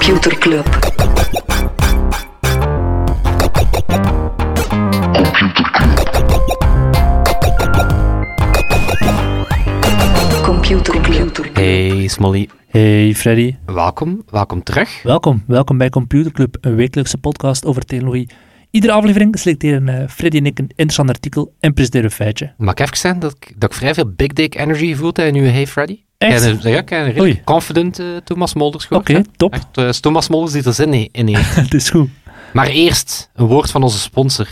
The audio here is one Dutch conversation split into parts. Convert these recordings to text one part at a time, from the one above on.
Computer Club. Computer Club. Hey Smolly, Hey Freddy, welkom, welkom terug. welkom. Welkom bij Computer Club, een wekelijkse podcast over technologie. Iedere aflevering selecteren eh, Freddy en ik een interessant artikel en presenteren een feitje. Mag ik even zeggen dat ik, dat ik vrij veel big dick energy voelde in uw Hey Freddy? Echt? Ja, Oei. confident eh, Thomas Molders. Oké, top. Echt, eh, Thomas Molders die er zin in in heeft. Het is goed. maar eerst een woord van onze sponsor.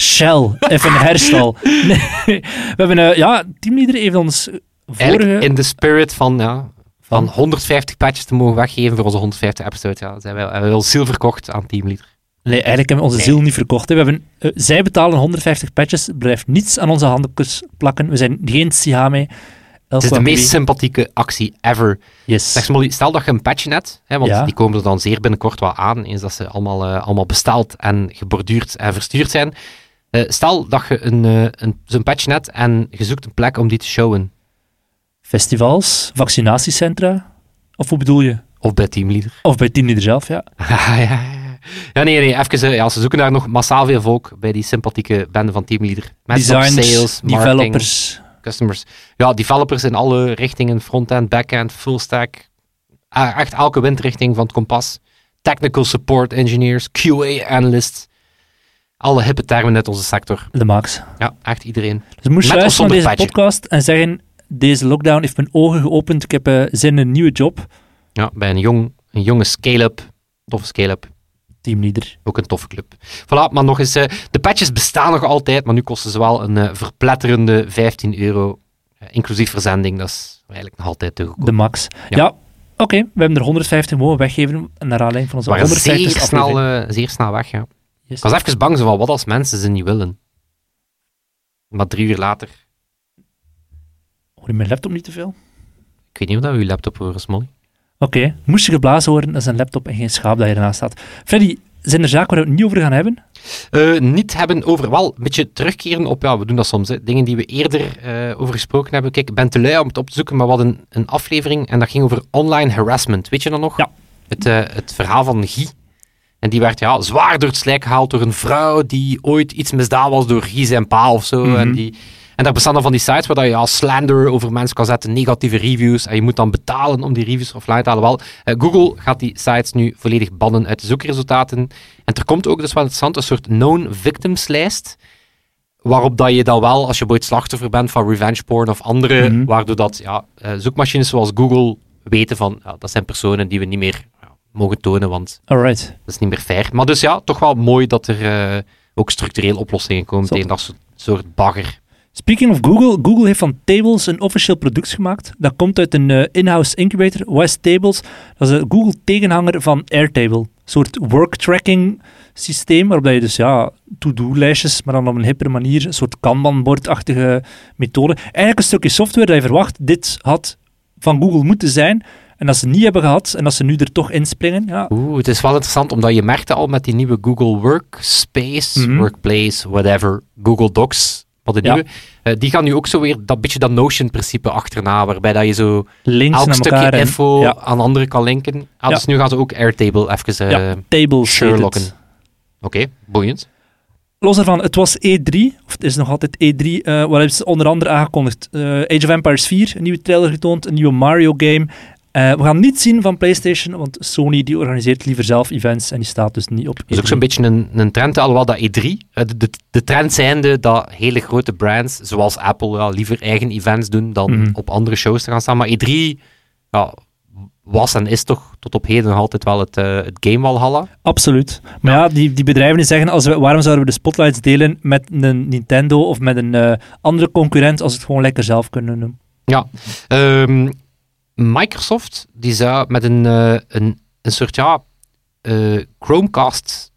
Shell, even een herstal. Nee, we hebben, eh, ja, teamleader heeft ons Eigenlijk vorige... in de spirit van, ja, van Van? 150 patches te mogen weggeven voor onze 150 episodes. Ja, zijn wij, hebben we al ziel verkocht aan teamleader. Nee, eigenlijk hebben we onze ziel niet verkocht. hè. We hebben, zij betalen 150 patches, blijft niets aan onze handjes plakken. We zijn geen Siame. Het is de meest sympathieke actie ever. Yes. Zeg Smolly, stel dat je een patch net, hè, want Ja. die komen er dan zeer binnenkort wel aan, eens dat ze allemaal, eh, allemaal besteld en geborduurd en verstuurd zijn. Eh, stel dat je een, eh, een, zo'n patch net en je zoekt een plek om die te showen. Festivals, vaccinatiecentra, of hoe bedoel je? Of bij Teamleader. Of bij teamleader zelf, ja. ja, ja, ja. ja, nee, nee, even, ja, ze zoeken daar nog massaal veel volk bij die sympathieke bende van Teamleader. Mensen Designers, sales, marketing, developers. Customers. Ja, developers in alle richtingen, frontend, backend, full stack. Ah, Echt elke windrichting van het kompas. Technical support engineers, QA analysts. Alle hippe termen uit onze sector. De max. Ja, echt iedereen. Dus moest of luisteren naar deze podcast en zeggen, deze lockdown heeft mijn ogen geopend, ik heb eh, zin in een nieuwe job. Ja, bij een, jong, een jonge scale-up, toffe scale-up, Teamleader. ook een toffe club. Voilà, maar nog eens, eh, de patches bestaan nog altijd, maar nu kosten ze wel een eh, verpletterende 15 euro, eh, inclusief verzending. Dat is eigenlijk nog altijd te goedkoop. De max. Ja. Ja, oké. we hebben er 150 mogen weggeven naar aanleiding van onze 150 zeer snel, zeer snel weg, ja. Yes. Ik was even bang, zo van, wat als mensen ze niet willen? Maar drie uur later, Hoor je mijn laptop niet te veel? ik weet niet of dat uw laptop hoort, Smolly. Oké. Moest je geblazen worden, dat is een laptop en geen schaap dat je ernaast staat. Freddy, zijn er zaken waar we het niet over gaan hebben? Eh, niet hebben over, wel, een beetje terugkeren op, ja, we doen dat soms, hè, dingen die we eerder eh, over gesproken hebben. Kijk, ik ben te lui om het op te zoeken, maar we hadden een aflevering en dat ging over online harassment. Weet je dat nog? Ja. Het, eh, het verhaal van Guy. En die werd ja, zwaar door het slijk gehaald door een vrouw die ooit iets misdaan was door Guy zijn pa of zo. Mhm. en, die, en daar bestaan dan van die sites waar je ja, slander over mensen kan zetten, negatieve reviews. En je moet dan betalen om die reviews offline te halen. Wel, eh, Google gaat die sites nu volledig bannen uit de zoekresultaten. En er komt ook, dus wel interessant, een soort known victims lijst. Waarop dat je dan wel, als je ooit slachtoffer bent van revenge porn of andere, Mhm. waardoor dat ja, eh, zoekmachines zoals Google weten van, ja, dat zijn personen die we niet meer ja, mogen tonen, want Alright. dat is niet meer fair. Maar dus ja, toch wel mooi dat er eh, ook structureel oplossingen komen tegen dat soort bagger. Speaking of Google, Google heeft van Tables een officieel product gemaakt. Dat komt uit een eh, in-house incubator, West Tables. Dat is een Google tegenhanger van Airtable. Een soort work tracking systeem, waarop je dus ja, to-do-lijstjes, maar dan op een hippere manier, een soort Kanban-bordachtige methode. Eigenlijk een stukje software dat je verwacht, dit had van Google moeten zijn. En dat ze niet hebben gehad, en dat ze nu er toch inspringen. Ja, Oeh, het is wel interessant, omdat je merkte al met die nieuwe Google Workspace, Mhm. Workplace, whatever, Google Docs, wat de Ja. nieuwe, eh, die gaan nu ook zo weer dat beetje dat Notion-principe achterna, waarbij dat je zo links elk stukje info ja. aan anderen kan linken. Ah, Dus nu gaan ze ook Airtable even eh Ja, Tables. Sherlocken. Oké, boeiend. Los daarvan, het was E3, of het is nog altijd E3, eh waar hebben ze onder andere aangekondigd. eh, Age of Empires 4, een nieuwe trailer getoond, een nieuwe Mario game. Eh, we gaan niet zien van PlayStation, want Sony die organiseert liever zelf events en die staat dus niet op E3. Dat is ook zo'n beetje een, een trend, alhoewel dat E3, eh, de, de, de trend zijnde dat hele grote brands, zoals Apple, ja, liever eigen events doen dan Mhm. op andere shows te gaan staan. Maar E3 ja, was en is toch tot op heden nog altijd wel het, eh, het game Valhalla. Absoluut. Maar ja, die, die bedrijven die zeggen, als we, waarom zouden we de spotlights delen met een Nintendo of met een eh, andere concurrent als we het gewoon lekker zelf kunnen doen? Ja. Ehm, Microsoft die zou met een, eh, een, een soort ja, eh, Chromecast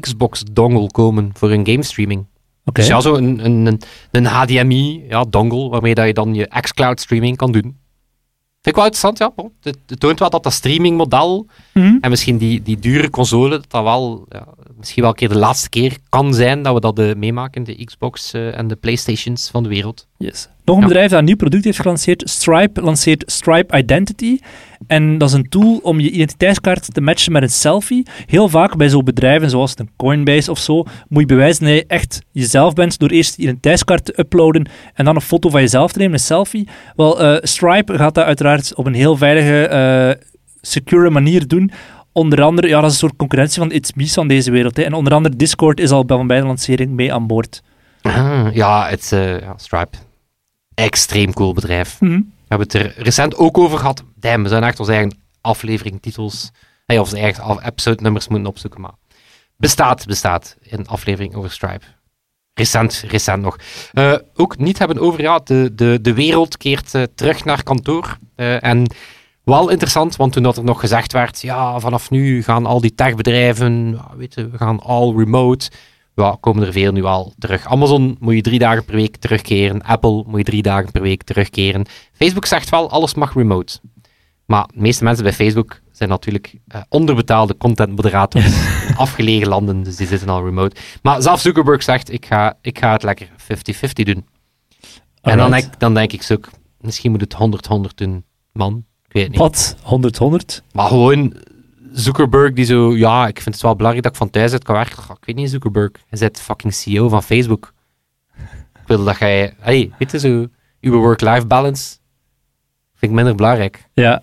Xbox dongle komen voor hun game streaming. Dus ja, zo een, een, een, HDMI ja, dongle waarmee dat je dan je xCloud streaming kan doen. Vind ik wel interessant, ja. Het, het toont wel dat dat streamingmodel Mhm. en misschien die, die dure console, dat dat wel ja, misschien wel een keer de laatste keer kan zijn dat we dat eh, meemaken, de Xbox en de Playstations van de wereld. Yes. Nog een Ja. bedrijf dat een nieuw product heeft gelanceerd. Stripe lanceert Stripe Identity. En dat is een tool om je identiteitskaart te matchen met een selfie. Heel vaak bij zo'n bedrijven zoals een Coinbase of zo, moet je bewijzen dat je echt jezelf bent door eerst je identiteitskaart te uploaden en dan een foto van jezelf te nemen, een selfie. Wel, eh, Stripe gaat dat uiteraard op een heel veilige, eh, secure manier doen. Onder andere, ja, dat is een soort concurrentie van It's Me's van deze wereld. Hè. En onder andere Discord is al bij bij de lancering mee aan boord. Ah, ja, het ja, Stripe. Extreem cool bedrijf. Mhm. We hebben het er recent ook over gehad. Damn, we zijn echt onze eigen aflevering, titels, hey, of onze eigen episode nummers moeten opzoeken, maar bestaat, bestaat een aflevering over Stripe. Recent, recent nog. Eh, ook niet hebben over, ja, de, de, de wereld keert eh, terug naar kantoor. Eh, en wel interessant, want toen dat er nog gezegd werd, ja, vanaf nu gaan al die techbedrijven, weet je, we gaan all remote. Ja, komen er veel nu al terug. Amazon moet je drie dagen per week terugkeren. Apple moet je drie dagen per week terugkeren. Facebook zegt wel, alles mag remote. Maar de meeste mensen bij Facebook zijn natuurlijk eh, onderbetaalde content moderators in afgelegen landen, dus die zitten al remote. Maar zelfs Zuckerberg zegt, ik ga, ik ga het lekker 50-50 doen. En dan denk, dan denk ik zo, misschien moet het 100-100 doen. Man, ik weet niet. Wat? 100, 100? Maar gewoon Zuckerberg die zo, ja, ik vind het wel belangrijk dat ik van thuis uit kan werken. Goh, Ik weet niet, Zuckerberg, je bent fucking CEO van Facebook. Ik wil dat jij, hey, weet je zo, uw work-life balance vind ik minder belangrijk. Ja,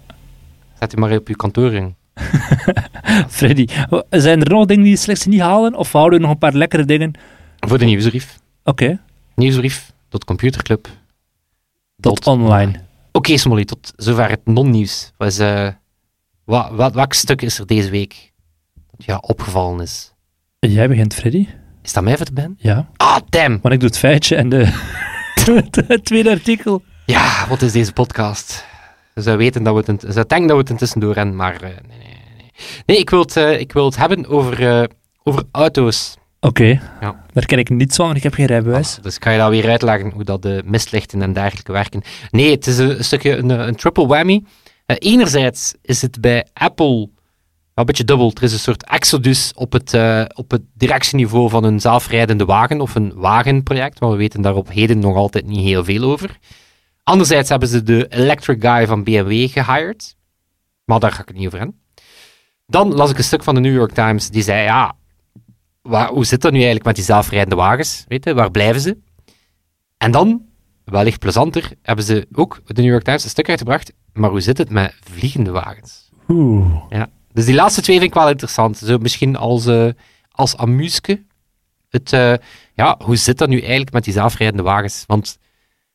Zet u maar op uw kantoor in. Freddy. Zijn er nog dingen die de selectie niet halen? Of houden we nog een paar lekkere dingen? Voor de nieuwsbrief. Oké, Nieuwsbrief, tot computerclub. tot online. Oké, Smolly, tot zover het non-nieuws. Wat is, eh, wat, wat, welk stuk is er deze week dat ja, opgevallen is? Jij begint, Freddy? Is dat mij voor ben? Ja. Ah, damn! Want ik doe het feitje en de, het tweede artikel. Ja, wat is deze podcast? Zou weten dat we het, zou denken dat we het intussen door rennen, maar eh, nee, nee, nee, nee. Ik wil het, eh, ik wil het hebben over, eh, over auto's. Oké, Ja. daar ken ik niets van, want ik heb geen rijbewijs. Ah, dus ik ga je dat weer uitleggen hoe dat de mistlichten en dergelijke werken. Nee, het is een, een stukje een, een triple whammy. Eh, enerzijds is het bij Apple een beetje dubbel. Er is een soort exodus op het, eh, op het directieniveau van een zelfrijdende wagen of een wagenproject, maar we weten daar op heden nog altijd niet heel veel over. Anderzijds hebben ze de electric guy van BMW gehired, maar daar ga ik het niet over hebben. Dan las ik een stuk van de New York Times die zei, ja, waar, hoe zit dat nu eigenlijk met die zelfrijdende wagens? Weet je, waar blijven ze? En dan, wellicht plezanter, hebben ze ook de New York Times een stuk uitgebracht, maar hoe zit het met vliegende wagens? Oeh. Ja. Dus die laatste twee vind ik wel interessant. Zo misschien als, eh als amuske. Het, eh, ja, hoe zit dat nu eigenlijk met die zelfrijdende wagens? Want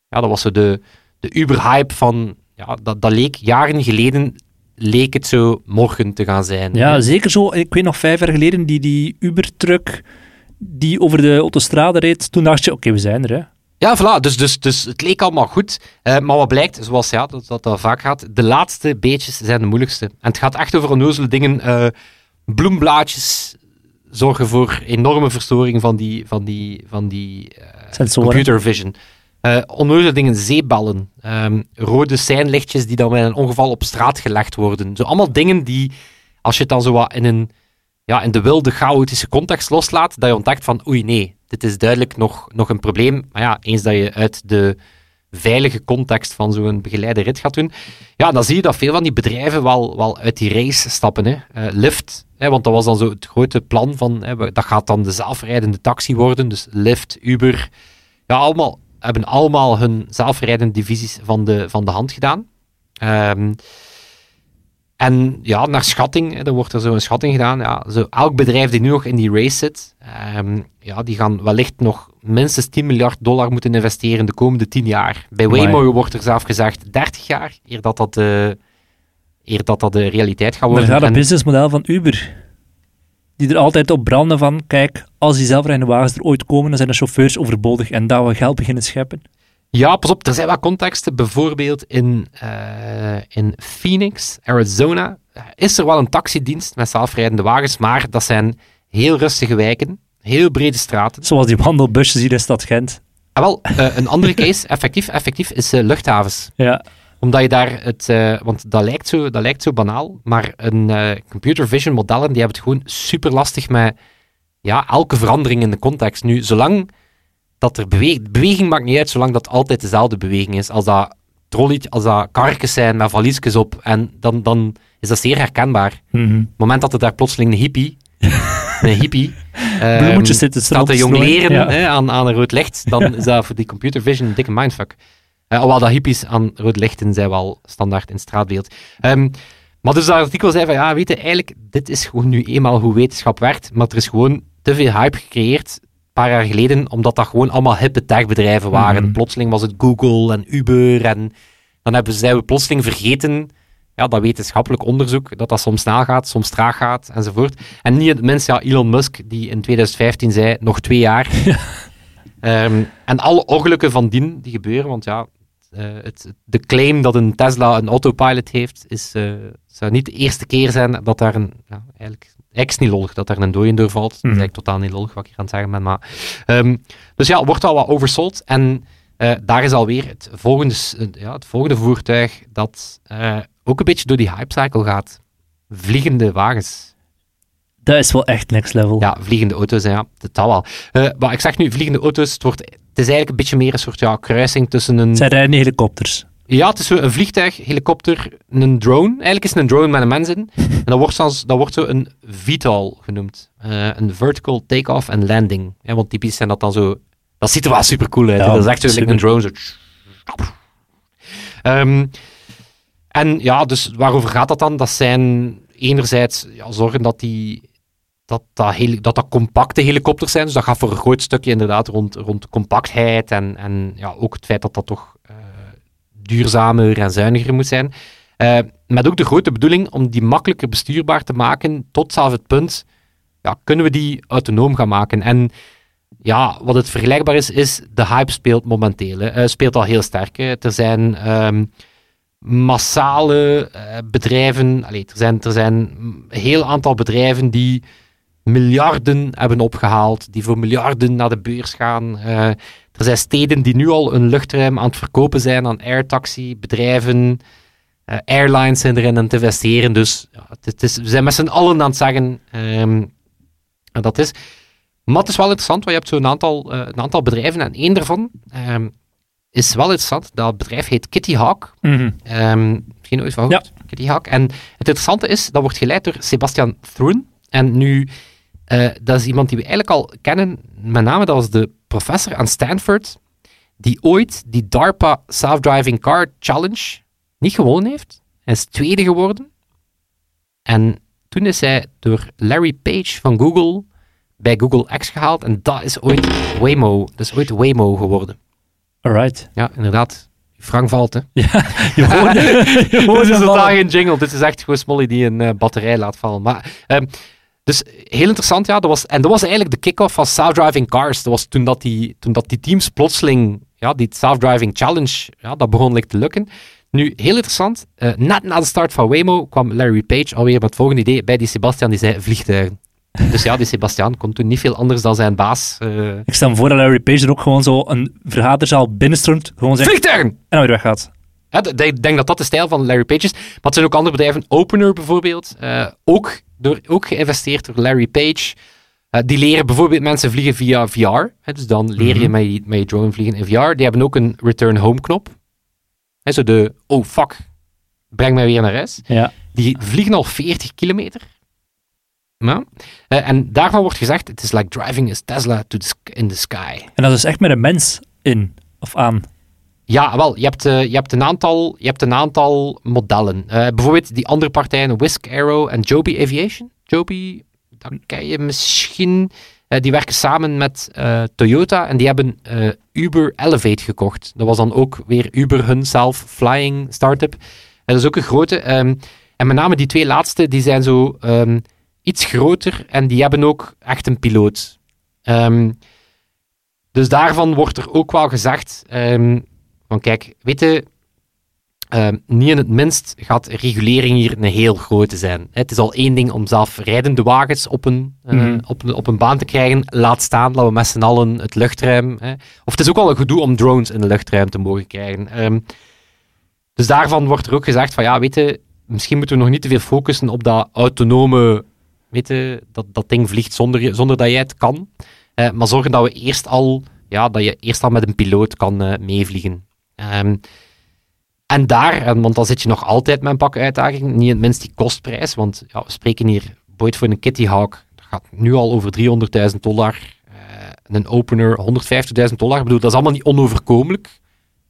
ja, dat was zo de, de Uber-hype van... Ja, dat, dat leek jaren geleden leek het zo morgen te gaan zijn. Ja, zeker zo. Ik weet nog vijf jaar geleden, die, die Uber-truck die over de autostrade reed, toen dacht je, oké, we zijn er, hè. Ja, voilà. Dus, dus, dus het leek allemaal goed. Eh, maar wat blijkt, zoals ja, dat, dat, dat vaak gaat, de laatste beetjes zijn de moeilijkste. En het gaat echt over onnozele dingen. eh, bloemblaadjes zorgen voor enorme verstoring van die, van die, van die Sensoren. computer vision. Onnozele dingen, zeeballen, ehm, rode seinlichtjes die dan bij een ongeval op straat gelegd worden. Zo allemaal dingen die, als je het dan zo wat in, een, ja, in de wilde, chaotische context loslaat, dat je ontdekt van, oei nee, dit is duidelijk nog, nog een probleem. Maar ja, eens dat je uit de veilige context van zo'n begeleide rit gaat doen, ja, dan zie je dat veel van die bedrijven wel, wel uit die race stappen. Hè. Eh, Lyft, hè, want dat was dan zo het grote plan van, hè, dat gaat dan de zelfrijdende taxi worden, dus Lyft, Uber, ja, allemaal, hebben allemaal hun zelfrijdende divisies van de, van de hand gedaan. Ehm, en ja, naar schatting, dan wordt er zo een schatting gedaan. Ja, zo elk bedrijf die nu nog in die race zit, ehm, ja, die gaan wellicht nog minstens 10 miljard dollar moeten investeren de komende 10 jaar. Bij Amai. Waymo wordt er zelf gezegd 30 jaar, eer dat dat, de, eer dat, dat de realiteit gaat Daar worden. gaat het En- businessmodel van Uber. Die er altijd op branden van, kijk, als die zelfrijdende wagens er ooit komen, dan zijn de chauffeurs overbodig en dat we geld beginnen scheppen. Ja, pas op, er zijn wel contexten. Bijvoorbeeld in, eh, in Phoenix, Arizona, eh, is er wel een taxidienst met zelfrijdende wagens, maar dat zijn heel rustige wijken, heel brede straten. Zoals die wandelbusjes hier in stad Gent. En wel, eh, een andere case, effectief, effectief, is eh, luchthavens. Ja. Omdat je daar het, want dat lijkt, zo, dat lijkt zo banaal, maar een computer vision modellen, die hebben het gewoon super lastig met ja, elke verandering in de context. Nu, zolang dat er beweging... Beweging maakt niet uit, zolang dat altijd dezelfde beweging is. Als dat trolley, als dat karretjes zijn met valiesjes op, en dan, dan is dat zeer herkenbaar. Mhm. Op het moment dat er daar plotseling een hippie... een hippie... Bloemetjes zitten staat te jongleren strooien. Ja. hè, aan, aan een rood licht, dan is dat voor die computer vision een dikke mindfuck. Alhoewel dat hippies aan rode lichten zijn wel standaard in het straatbeeld. Ehm, maar dus dat artikel zei van, ja, weet je, eigenlijk, dit is gewoon nu eenmaal hoe wetenschap werkt, maar er is gewoon te veel hype gecreëerd, paar jaar geleden, omdat dat gewoon allemaal hippe techbedrijven waren. Mhm. Plotseling was het Google en Uber en dan hebben, zijn we plotseling vergeten ja, dat wetenschappelijk onderzoek, dat dat soms snel gaat, soms traag gaat, enzovoort. En niet het minst, ja, Elon Musk, die in 2015 zei, nog twee jaar. Ehm, en alle ongelukken van dien die gebeuren, want ja, het, de claim dat een Tesla een autopilot heeft, is, eh, zou niet de eerste keer zijn dat daar een, ja, eigenlijk, eigenlijk niet lollig dat daar een dooien doorvalt. Dat is Mhm. eigenlijk totaal niet lollig wat ik hier aan het zeggen ben, maar... ehm, dus ja, wordt al wat oversold en eh, daar is alweer het volgende, eh, ja, het volgende voertuig dat eh, ook een beetje door die hypecycle gaat. Vliegende wagens. Dat is wel echt next level. Ja, vliegende auto's, ja, dat wel. Eh, maar ik zeg nu vliegende auto's, het, wordt, het is eigenlijk een beetje meer een soort ja, kruising tussen een... Zijn rijden helikopters. Ja, het is zo een vliegtuig, helikopter, een drone. Eigenlijk is het een drone met een mens in. En dat wordt, zelfs, dat wordt zo een VTOL genoemd. Eh, een Vertical Takeoff and Landing. Ja, want typisch zijn dat dan zo... Dat ziet er wel super cool uit. Ja, dat is echt zo een drone. Zo. Ehm, en ja, dus waarover gaat dat dan? Dat zijn enerzijds ja, zorgen dat die... Dat dat, dat dat compacte helikopters zijn. Dus dat gaat voor een groot stukje inderdaad rond, rond compactheid. En, en ja, ook het feit dat dat toch eh, duurzamer en zuiniger moet zijn. Eh, met ook de grote bedoeling om die makkelijker bestuurbaar te maken, tot zelfs het punt, ja, kunnen we die autonoom gaan maken? En ja, wat het vergelijkbaar is, is de hype speelt momenteel. Eh, speelt al heel sterk. Er zijn ehm, massale bedrijven, allee, er zijn, er zijn een heel aantal bedrijven die miljarden hebben opgehaald, die voor miljarden naar de beurs gaan. Eh, er zijn steden die nu al een luchtruim aan het verkopen zijn aan airtaxi, bedrijven, eh, airlines zijn erin aan het investeren. Dus ja, het, het is, we zijn met z'n allen aan het zeggen ehm, en dat is. Maar het is wel interessant, want je hebt zo'n aantal, eh, een aantal bedrijven en één daarvan ehm, is wel interessant. Dat bedrijf heet Kitty Hawk. Ehm misschien ooit van gehoord? Kitty Hawk. En het interessante is, dat wordt geleid door Sebastian Thrun. En nu, eh, dat is iemand die we eigenlijk al kennen. Met name, dat was de professor aan Stanford, die ooit die DARPA Self-Driving Car Challenge niet gewonnen heeft. Hij is tweede geworden. En toen is hij door Larry Page van Google bij Google X gehaald. En dat is ooit Waymo, dat is ooit Waymo geworden. Alright. Ja, inderdaad. Frank valt, hè. Je hoorde, je Dit is totaal geen jingle. Dit is echt gewoon Smolly die een eh, batterij laat vallen. Maar, ehm, dus heel interessant, ja. Dat was, en dat was eigenlijk de kick-off van self-driving cars. Dat was toen dat die, toen dat die teams plotseling, ja, die self-driving challenge, ja, dat begon like, te lukken. Nu, heel interessant. eh, net na de start van Waymo kwam Larry Page alweer met het volgende idee bij die Sebastian, die zei vliegtuigen. Dus ja, die Sebastian kon toen niet veel anders dan zijn baas. eh Ik stel me voor dat Larry Page er ook gewoon zo een vergaderzaal binnenstroomt, gewoon zegt vliegtuigen! en dan weer weggaat. Ja, ik denk dat dat de stijl van Larry Page is. Maar het zijn ook andere bedrijven. Opener bijvoorbeeld. eh, ook, door, ook geïnvesteerd door Larry Page. Eh, die leren bijvoorbeeld mensen vliegen via VR. Hè, dus dan leer je Mhm. met, je met je drone vliegen in VR. Die hebben ook een return home knop. Hè, zo de, oh fuck, breng mij weer naar huis. Ja. Die vliegen al 40 kilometer. Ja. Eh, en daarvan wordt gezegd, het is like driving a Tesla to the in the sky. En dat is echt met een mens in of aan. Ja, wel, je hebt, eh, je hebt, een, aantal, je hebt een aantal modellen. Eh, bijvoorbeeld die andere partijen, Whisk Aero en Joby Aviation. Joby, dat ken je misschien. Eh, die werken samen met Toyota en die hebben Uber Elevate gekocht. Dat was dan ook weer Uber hun self-flying startup. En dat is ook een grote. ehm, en met name die twee laatste, die zijn zo ehm, iets groter en die hebben ook echt een piloot. Ehm, dus daarvan wordt er ook wel gezegd, van kijk, weet je, ehm, niet in het minst gaat regulering hier een heel grote zijn. Het is al één ding om zelf rijdende wagens op een, eh, Mhm. op, een, op een baan te krijgen. Laat staan dat we met z'n allen het luchtruim... Hè. Of het is ook al een gedoe om drones in de luchtruim te mogen krijgen. Ehm, dus daarvan wordt er ook gezegd van ja, weet je, misschien moeten we nog niet te veel focussen op dat autonome... Weet je, dat, dat ding vliegt zonder, zonder dat jij het kan. Eh, maar zorgen dat we eerst al ja, dat je eerst al met een piloot kan eh, meevliegen. Ehm, en daar, en, want dan zit je nog altijd met een pak uitdaging, niet het minst die kostprijs, want ja, we spreken hier Boyd voor een Kitty Hawk, dat gaat nu al over 300.000 dollar, eh, een opener 150.000 dollar. Ik bedoel, dat is allemaal niet onoverkomelijk,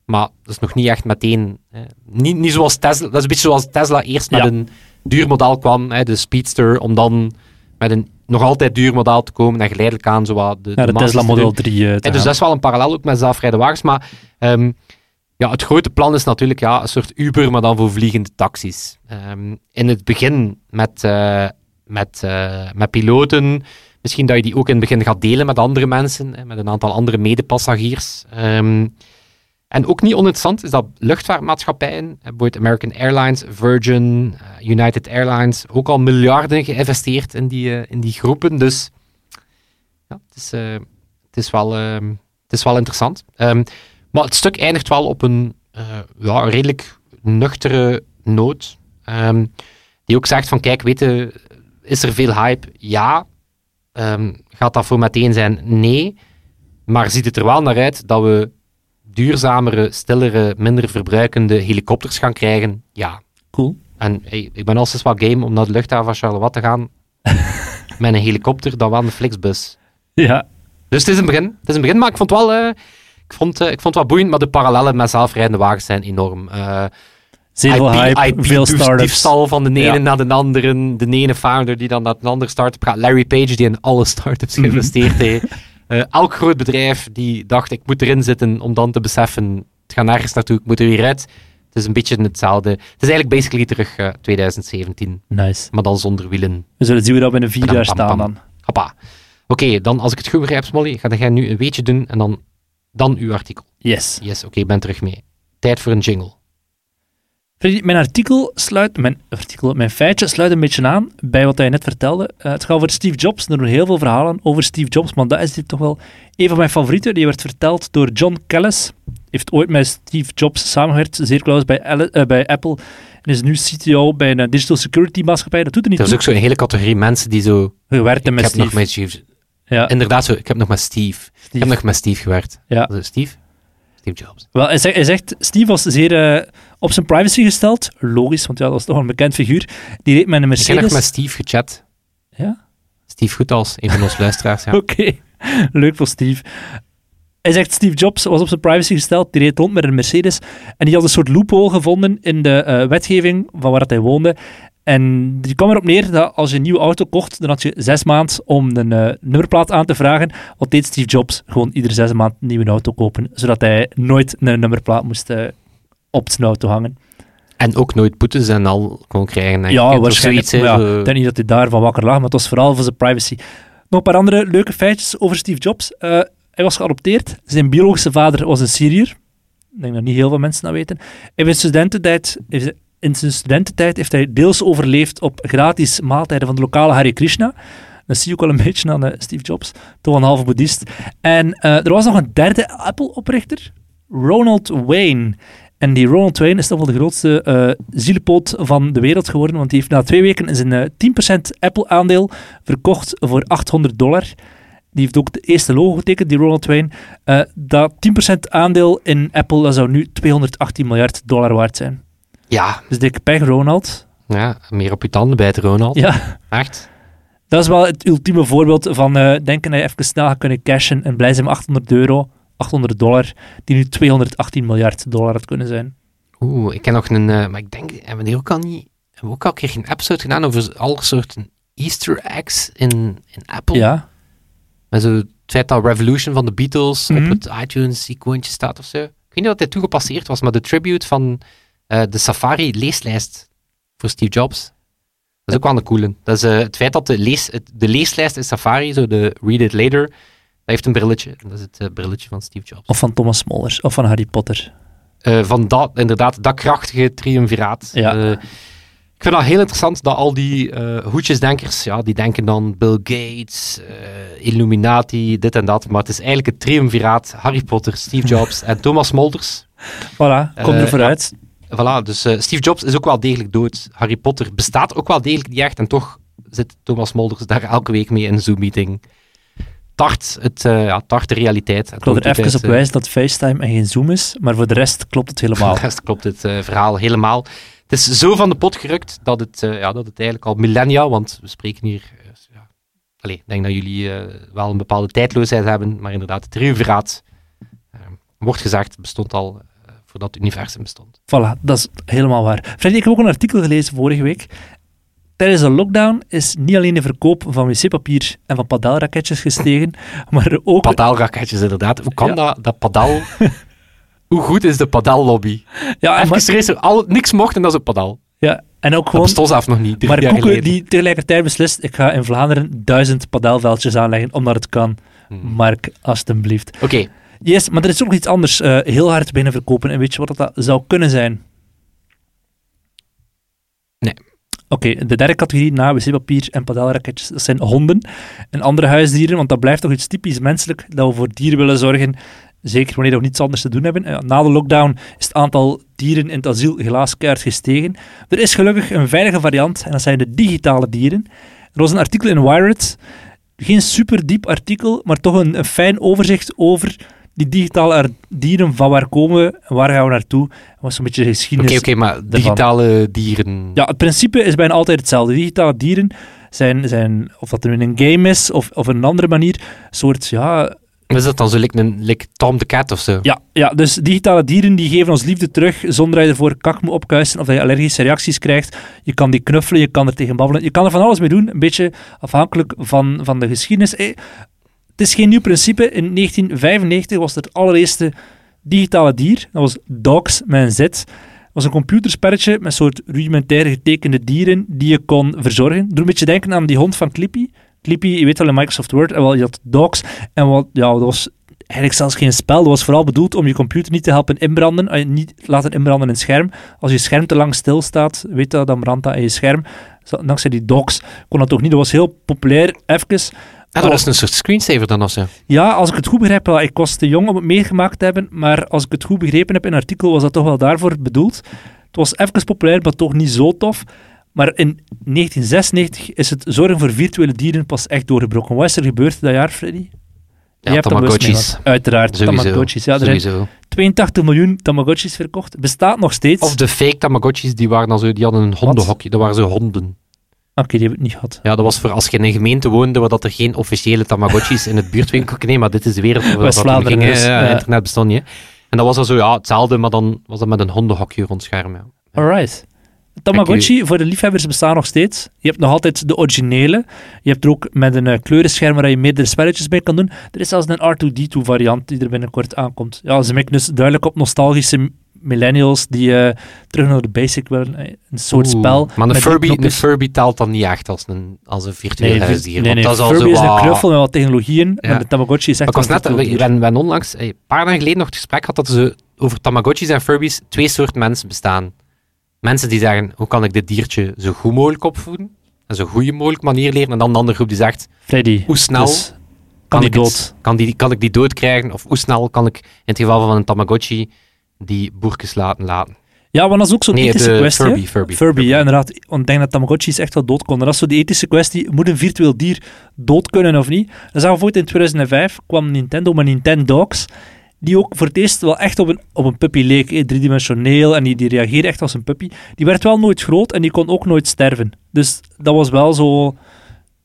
maar dat is nog niet echt meteen, eh, niet, niet zoals Tesla, dat is een beetje zoals Tesla eerst met Ja. een duur model kwam, hè, de Speedster, om dan met een nog altijd duur model te komen en geleidelijk aan zo wat de, de Tesla te Model doen. 3 eh, te Ja, dus dat is wel een parallel ook met zelfrijdende wagens. Maar ehm, ja, het grote plan is natuurlijk ja, een soort Uber, maar dan voor vliegende taxis. Ehm, in het begin met, eh, met, eh, met piloten. Misschien dat je die ook in het begin gaat delen met andere mensen, met een aantal andere medepassagiers. Ehm, en ook niet oninteressant is dat luchtvaartmaatschappijen, bijvoorbeeld American Airlines, Virgin, eh, United Airlines, ook al miljarden geïnvesteerd in die, in die groepen. Dus ja, het is, het is, wel, ehm, het is wel interessant. Maar het stuk eindigt wel op een eh, ja, redelijk nuchtere noot. Ehm, die ook zegt van, kijk, weten, is er veel hype? Ja. Ehm, gaat dat voor meteen zijn? Nee. Maar ziet het er wel naar uit dat we duurzamere, stillere, minder verbruikende helikopters gaan krijgen? Ja. Cool. En hey, ik ben al sinds wel game om naar de luchthaven van Charleroi te gaan met een helikopter dan wel een Flixbus. Ja, Dus het is een begin. Het is een begin, maar ik vond het wel, eh, ik vond, eh, ik vond het wel boeiend, maar de parallellen met zelfrijdende wagens zijn enorm. Eh zeer veel hype, veel dief- startups. diefstal van de ene Ja. naar de andere, de ene founder die dan naar een andere start-up gaat. Larry Page die in alle startups Mhm. geïnvesteerd heeft. Eh, elk groot bedrijf die dacht, ik moet erin zitten om dan te beseffen, het gaat nergens naartoe, ik moet er weer uit. Het is een beetje hetzelfde. Het is eigenlijk basically terug eh, 2017, Nice. maar dan zonder wielen. We zullen zien hoe dat binnen vier Pam, jaar pam, staan pam. dan. Hoppa. Oké, dan als ik het goed begrijp, Smolly, ga jij nu een weetje doen en dan, dan uw artikel. Yes. Yes, oké, ik ben terug mee. Tijd voor een jingle. Freddy, mijn artikel sluit, mijn, artikel, mijn feitje sluit een beetje aan bij wat hij net vertelde. Eh, het gaat over Steve Jobs. Er doen heel veel verhalen over Steve Jobs, maar dat is dit toch wel een van mijn favorieten. Die werd verteld door John Callis. Heeft ooit met Steve Jobs samengewerkt, zeer close bij, eh, bij Apple. En is nu CTO bij een eh, digital security maatschappij. Dat doet er niet Er is toe. ook zo'n hele categorie mensen die zo... Gewerkt Ik met heb Steve. nog met Steve... ja, Inderdaad, zo, ik heb nog met Steve. Ik heb nog met Steve gewerkt. Ja. Also, Steve? Steve Jobs. Wel, hij, zegt, hij zegt, Steve was zeer eh, op zijn privacy gesteld. Logisch, want ja, dat was toch een bekend figuur. Die reed met een Ik heb nog Mercedes. met Steve gechat. Ja? Steve Goethals, een van onze luisteraars. Ja. Oké, leuk voor Steve. Hij zegt Steve Jobs was op zijn privacy gesteld, die reed rond met een Mercedes en die had een soort loophole gevonden in de eh, wetgeving van waar dat hij woonde. En die kwam erop neer dat als je een nieuwe auto kocht, dan had je zes maanden om een eh, nummerplaat aan te vragen. Wat deed Steve Jobs? Gewoon iedere zes maanden een nieuwe auto kopen, zodat hij nooit een nummerplaat moest eh, op zijn auto hangen. En ook nooit boetes en al kon krijgen. Ja, waarschijnlijk. zoiets, ja, ik denk niet dat hij daarvan wakker lag, maar het was vooral voor zijn privacy. Nog een paar andere leuke feitjes over Steve Jobs. Eh, hij was geadopteerd. Zijn biologische vader was een Syriër. Ik denk dat niet heel veel mensen dat weten. In zijn studententijd, in zijn studententijd heeft hij deels overleefd op gratis maaltijden van de lokale Hare Krishna. Dat zie je ook wel een beetje aan eh, Steve Jobs. Toch een halve boeddhist. En eh, er was nog een derde Apple-oprichter, Ronald Wayne. En die Ronald Wayne is toch wel de grootste eh zielepoot van de wereld geworden, want die heeft na twee weken zijn eh, 10% Apple-aandeel verkocht voor 800 dollar. Die heeft ook de eerste logo getekend, die Ronald Wayne. Dat 10% aandeel in Apple dat zou nu 218 miljard dollar waard zijn. Ja, Dus dikke pech, Ronald. ja, meer op je tanden bijten, Ronald. Ja, Echt? dat is wel het ultieme voorbeeld van eh, denken dat je even snel gaat kunnen cashen en blij zijn met 800 euro, 800 dollar, die nu 218 miljard dollar had kunnen zijn. Oeh, ik ken nog een... eh, maar ik denk, hebben we die ook al niet... Hebben we ook al een keer een episode gedaan over alle soorten easter eggs in, in Apple? Ja, Met zo het feit dat Revolution van de Beatles Mhm. op het iTunes-icoontje staat of zo. Ik weet niet wat dit toegepasseerd was, maar de tribute van eh, de Safari-leeslijst voor Steve Jobs. Dat is ook wel een coole. Dat is eh, het feit dat de, lees, het- de leeslijst in Safari, zo de Read It Later, dat heeft een brilletje. Dat is het eh, brilletje van Steve Jobs. of van Thomas Smollers, of van Harry Potter. Van dat, inderdaad, dat krachtige triumviraat. Ja. Ik vind dat heel interessant dat al die eh, hoedjesdenkers, ja, die denken dan Bill Gates, Illuminati, dit en dat. Maar het is eigenlijk het triumviraat Harry Potter, Steve Jobs en Thomas Molders. Voilà, kom er vooruit. Voilà, dus eh, Steve Jobs is ook wel degelijk dood. Harry Potter bestaat ook wel degelijk niet echt. En toch zit Thomas Molders daar elke week mee in een Zoom-meeting. tart, het, eh, ja, tart de realiteit. Ik wil er even op wijzen dat FaceTime en geen Zoom is, maar voor de rest klopt het helemaal. Voor de rest klopt het eh, verhaal helemaal. Het is zo van de pot gerukt dat het, eh, ja, dat het eigenlijk al millennia, want we spreken hier... eh, ja, allee, ik denk dat jullie eh, wel een bepaalde tijdloosheid hebben, maar inderdaad, het triumviraat, eh, wordt gezegd, bestond al eh, voordat het universum bestond. Voilà, dat is helemaal waar. Freddy, ik heb ook een artikel gelezen vorige week. Tijdens de lockdown is niet alleen de verkoop van wc-papier en van padelraketjes gestegen, maar ook... Padaalraketjes, inderdaad. Hoe kan Ja. dat, dat padel... Hoe goed is de padellobby? ja, en, Even maar- serieus, al, niks mocht en dat is een padel. ja, en ook Dat gewoon... bestond zelf nog niet, Maar Koeken geleden. die tegelijkertijd beslist, ik ga in Vlaanderen duizend padelveldjes aanleggen, omdat het kan. Hmm. Mark, alstublieft. Oké, Yes, maar er is ook nog iets anders eh, heel hard binnen verkopen. En weet je wat dat zou kunnen zijn? Nee. Oké, de derde categorie na wc-papier en padelraketjes, dat zijn honden en andere huisdieren, want dat blijft toch iets typisch menselijk, dat we voor dieren willen zorgen, zeker wanneer we niets anders te doen hebben. Eh, Na de lockdown is het aantal dieren in het asiel helaas keihard gestegen. Er is gelukkig een veilige variant, en dat zijn de digitale dieren. Er was een artikel in Wired, geen super diep artikel, maar toch een, een fijn overzicht over die digitale dieren, van waar komen we en waar gaan we naartoe. Dat was zo'n beetje de oké, geschiedenis. oké, maar digitale dieren... Ja, het principe is bijna altijd hetzelfde. Digitale dieren zijn, zijn of dat nu in een game is of, of een andere manier, een soort, ja, Is dat dan zo like, een, like Tom the Cat of zo? ja, ja, dus digitale dieren die geven ons liefde terug zonder dat je ervoor kak moet opkuisen of dat je allergische reacties krijgt. Je kan die knuffelen, je kan er tegen babbelen, je kan er van alles mee doen, een beetje afhankelijk van, van de geschiedenis. Eh, Het is geen nieuw principe. In 1995 was het allereerste digitale dier. Dat was Dogs met een Z. Dat was een computerspelletje met soort rudimentair getekende dieren die je kon verzorgen. Doe een beetje denken aan die hond van Clippy. Clippy, je weet wel in Microsoft Word, en wel, je had Dogs. En wat, ja, dat was eigenlijk zelfs geen spel. Dat was vooral bedoeld om je computer niet te helpen inbranden. eh, Niet laten inbranden in het scherm. Als je scherm te lang stilstaat, weet dat, dan brandt dat in je scherm. Dankzij die Dogs kon dat toch niet. Dat was heel populair, even. Ah, dat was een soort screensaver dan of zo. Ja, als ik het goed begrijp, wel, ik was te jong om het meegemaakt te hebben, maar als ik het goed begrepen heb in een artikel, was dat toch wel daarvoor bedoeld. Het was even populair, maar toch niet zo tof. Maar in 1996 is het zorgen voor virtuele dieren pas echt doorgebroken. Wat is er gebeurd dat jaar, Freddy? Ja, Jij hebt Tamagotchis. Uiteraard, Sowieso. Tamagotchis. Ja, er zijn Sowieso. 82 miljoen Tamagotchis verkocht. Bestaat nog steeds. Of de fake Tamagotchis, die, waren dan zo, die hadden een hondenhokje. Dat waren zo honden. Oké, die heb ik niet gehad. Ja, dat was voor als je in een gemeente woonde waar dat er geen officiële Tamagotchis in het buurtwinkel... Nee, maar dit is de wereld waar dat toen West-Vlaanderen ging. dus. Ja. Internet bestond niet. hè. En dat was dan zo, ja, hetzelfde, maar dan was dat met een hondenhokje rond het scherm. Ja. Alright. Tamagotchi voor de liefhebbers bestaan nog steeds. Je hebt nog altijd de originele. Je hebt er ook met een eh, kleurenscherm waar je meerdere spelletjes bij kan doen. Er is zelfs een R2D2 variant die er binnenkort aankomt. Ja, ze mikken dus duidelijk op nostalgische millennials die eh, terug naar de basic willen. Eh, Een soort Oeh. spel. Maar met Furby, knopjes. Furby telt dan niet echt als een, als een virtueel Nee, huisdier. nee, want nee, dat is al Furby zo, is een knuffel met wat technologieën. Ja. En de Tamagotchi is Maar echt ik was net, virtueel we onlangs, eh, een paar dagen geleden nog het gesprek gehad dat zo over Tamagotchis en Furbies twee soorten mensen bestaan. Mensen die zeggen, hoe kan ik dit diertje zo goed mogelijk opvoeden? En zo goede mogelijk manier leren. En dan een andere groep die zegt, Freddy. hoe snel dus kan die het- dood? kan, die, kan ik die dood krijgen? Of hoe snel kan ik, in het geval van een Tamagotchi, die boertjes laten laten? Ja, want dat is ook zo'n Nee, ethische kwestie. Furby, Furby. Furby, ja, inderdaad. Want ik denk dat Tamagotchis echt wel dood konden. Dat is zo die ethische kwestie. Moet een virtueel dier dood kunnen of niet? Dat zagen we bijvoorbeeld in 2005. kwam Nintendo met Nintendogs. Die ook voor het eerst wel echt op een, op een puppy leek. hè, Driedimensioneel. En die, die reageerde echt als een puppy. Die werd wel nooit groot en die kon ook nooit sterven. Dus dat was wel zo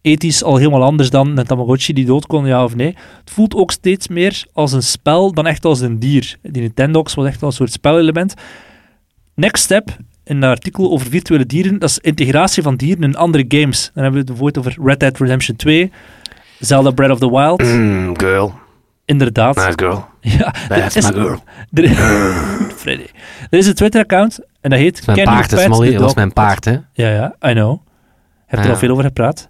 ethisch al helemaal anders dan een Tamagotchi die dood kon, ja of nee. Het voelt ook steeds meer als een spel dan echt als een dier. Die Nintendogs was echt wel een soort spelelement. Next step in het artikel over virtuele dieren, dat is integratie van dieren in andere games. Dan hebben we het bijvoorbeeld over Red Dead Redemption 2, Zelda Breath of the Wild. Mm, girl, Inderdaad. girl. Ja, That's is, my girl. er, Freddy. Er is een Twitter-account en dat heet Dat is mijn paard, Smolly. Dat was mijn paard, hè. Ja, ja, I know. Je hebt er Ja. al veel over gepraat.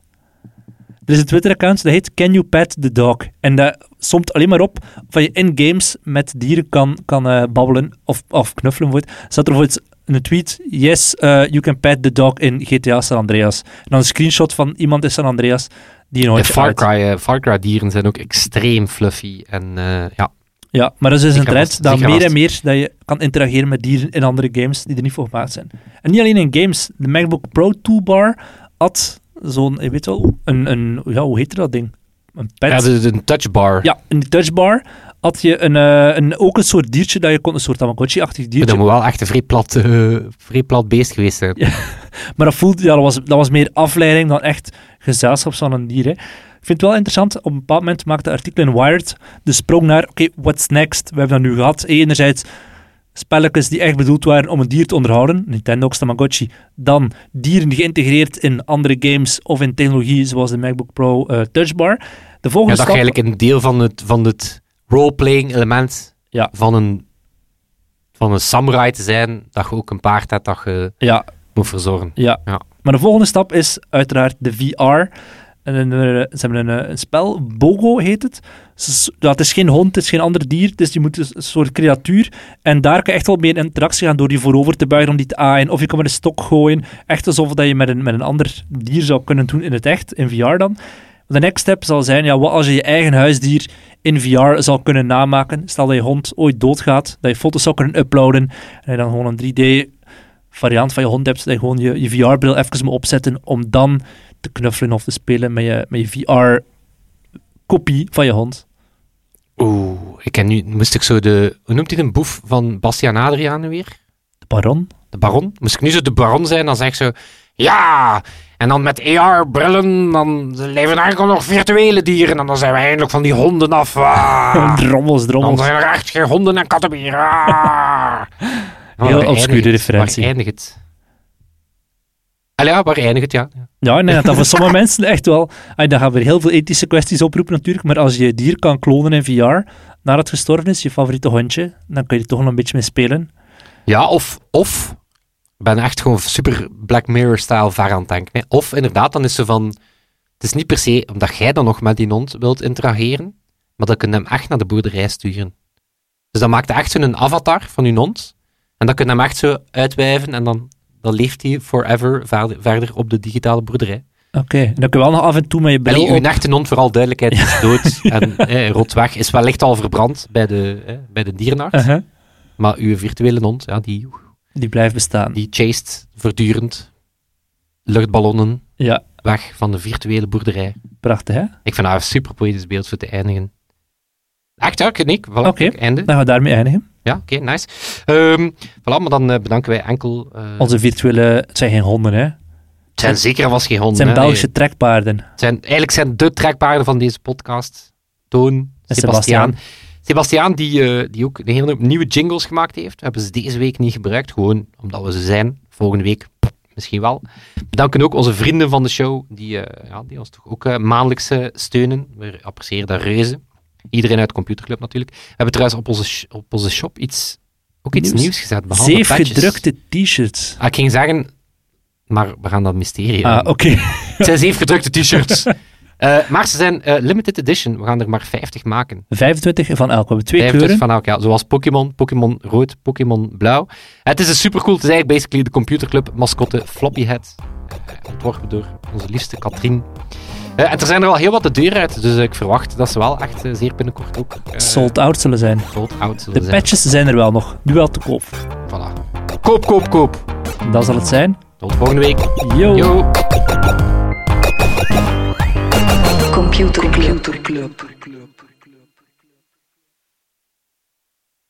Er is een Twitter-account dat heet Can You Pet the Dog? En dat somt alleen maar op of je in games met dieren kan, kan eh, babbelen of, of knuffelen. Er staat er bijvoorbeeld een tweet, yes, uh, you can pet the dog in GTA San Andreas. En dan een screenshot van iemand in San Andreas die De hondje Far. Cry, eh, Far Cry dieren zijn ook extreem fluffy. En eh, ja, Ja, maar dat is dus een trend dat meer en meer dat je kan interageren met dieren in andere games die er niet voor gemaakt zijn. En niet alleen in games. De MacBook Pro toolbar had zo'n, je weet wel, een, een ja, hoe heet dat ding? een pet. Ja, de touchbar. Ja, die touchbar had je een, eh, een, ook een soort diertje dat je kon, een soort Tamagotchi-achtig diertje. Dat moet wel echt een vrij plat, eh, vrij plat beest geweest zijn. Ja. Maar dat voelde, ja, dat was, dat was meer afleiding dan echt gezelschap van een dier. Hè. Ik vind het wel interessant, op een bepaald moment maakte de artikel in Wired de sprong naar, oké, what's next? We hebben dat nu gehad. Enerzijds spelletjes die echt bedoeld waren om een dier te onderhouden, Nintendo's Tamagotchi. Dan dieren geïntegreerd in andere games of in technologie zoals de MacBook Pro uh, Touchbar. De Ja, volgende dat je stap... eigenlijk een deel van het, van het roleplaying element Ja. van, een, van een samurai te zijn, dat je ook een paard hebt dat je Ja, moet verzorgen. Ja. Ja. Maar de volgende stap is uiteraard de VR. En een, ze hebben een, spel, Bogo heet het. Ja, het is geen hond, het is geen ander dier, dus je moet een een soort creatuur. En daar kan je echt wel mee in interactie gaan door die voorover te buigen om die te aaien. Of je kan met een stok gooien. Echt alsof dat je met een, met een ander dier zou kunnen doen in het echt, in VR dan. De next step zal zijn, ja, wat als je je eigen huisdier in VR zal kunnen namaken. Stel dat je hond ooit doodgaat, dat je foto's zou kunnen uploaden en je dan gewoon een 3D variant van je hond hebt, dat je gewoon je, je VR-bril even moet opzetten om dan te knuffelen of te spelen met je, met je VR-kopie van je hond. Oeh, ik ken nu, moest ik zo de, hoe noemt hij de boef van Bastiaan Adriaan weer? De baron? De baron? Moest ik nu zo de baron zijn, dan zeg ik zo, ja, en dan met AR-brillen, dan leven er eigenlijk nog virtuele dieren, en dan zijn we eindelijk van die honden af. Ah. drommels, Dan drommels. zijn er echt geen honden en katten meer. Ah. Heel obscure referentie. Waar eindigt het? Allee, ja, waar eindigt het, ja. Ja, nee, dat voor sommige mensen echt wel... Daar gaan weer heel veel ethische kwesties oproepen natuurlijk, maar als je dier kan klonen in VR, nadat het gestorven is, je favoriete hondje, dan kun je er toch nog een beetje mee spelen. Ja, of, of ben echt gewoon super Black Mirror-style ver aan het denken. hè. Of inderdaad, dan is ze van... Het is niet per se omdat jij dan nog met die hond wilt interageren, maar dan kun je hem echt naar de boerderij sturen. Dus dan maakt hij echt zo'n avatar van je hond, en dan kun je hem echt zo uitwijven, en dan, dan leeft hij forever verder, op de digitale boerderij. Oké, en dan kun je wel nog af en toe met je bril Allee, uw vooral duidelijkheid, is dood en eh, rot weg. Is wellicht al verbrand bij de, eh, bij de dierenarts. Uh-huh. Maar uw virtuele hond, ja, die, Die blijft bestaan. die chased voortdurend luchtballonnen Ja, weg van de virtuele boerderij. prachtig hè? Ik vind dat een super poëtisch beeld voor te eindigen. Echt, ja, ik. Voilà, Oké. Dan gaan we daarmee eindigen. Ja, oké, nice. Ehm voilà, maar dan eh, bedanken wij enkel... eh, Onze virtuele... Het zijn geen honden hè? het zijn zeker was geen honden. Het zijn hè. Belgische trekpaarden. Het zijn, eigenlijk zijn de trekpaarden van deze podcast. Toon, Sebastiaan. Sebastiaan, die, eh, die ook een hele nieuwe jingles gemaakt heeft. We hebben ze deze week niet gebruikt, gewoon omdat we ze zijn. Volgende week misschien wel. Bedanken ook onze vrienden van de show, die, ja, die ons toch ook maandelijks steunen. We appreciëren dat reuze. Iedereen uit de Computerclub natuurlijk. We hebben trouwens op onze, op onze shop iets, ook iets Nieuws. nieuws, gezet. behalve Zeef gedrukte t-shirts. Ah, ik ging zeggen, maar we gaan dat mysterie Ah, oké. het zijn zeven gedrukte t-shirts. Eh, maar ze zijn eh, limited edition. We gaan er maar 50 maken. 25 van elk. We hebben twee 25 kleuren. van elk, ja. Zoals Pokémon, Pokémon rood, Pokémon blauw. Het is een supercool. Het is eigenlijk basically de computerclub mascotte Floppyhead. Uh, ontworpen door onze liefste Katrien. Eh, en er zijn er al heel wat de deur uit, dus ik verwacht dat ze wel echt eh, zeer binnenkort ook eh, Sold out zullen zijn. sold out zullen De zijn. patches zijn er wel nog. Nu wel te koop. Voilà. Koop, koop, koop. Dat zal het zijn. Tot volgende week. Yo. Yo. Computer Club.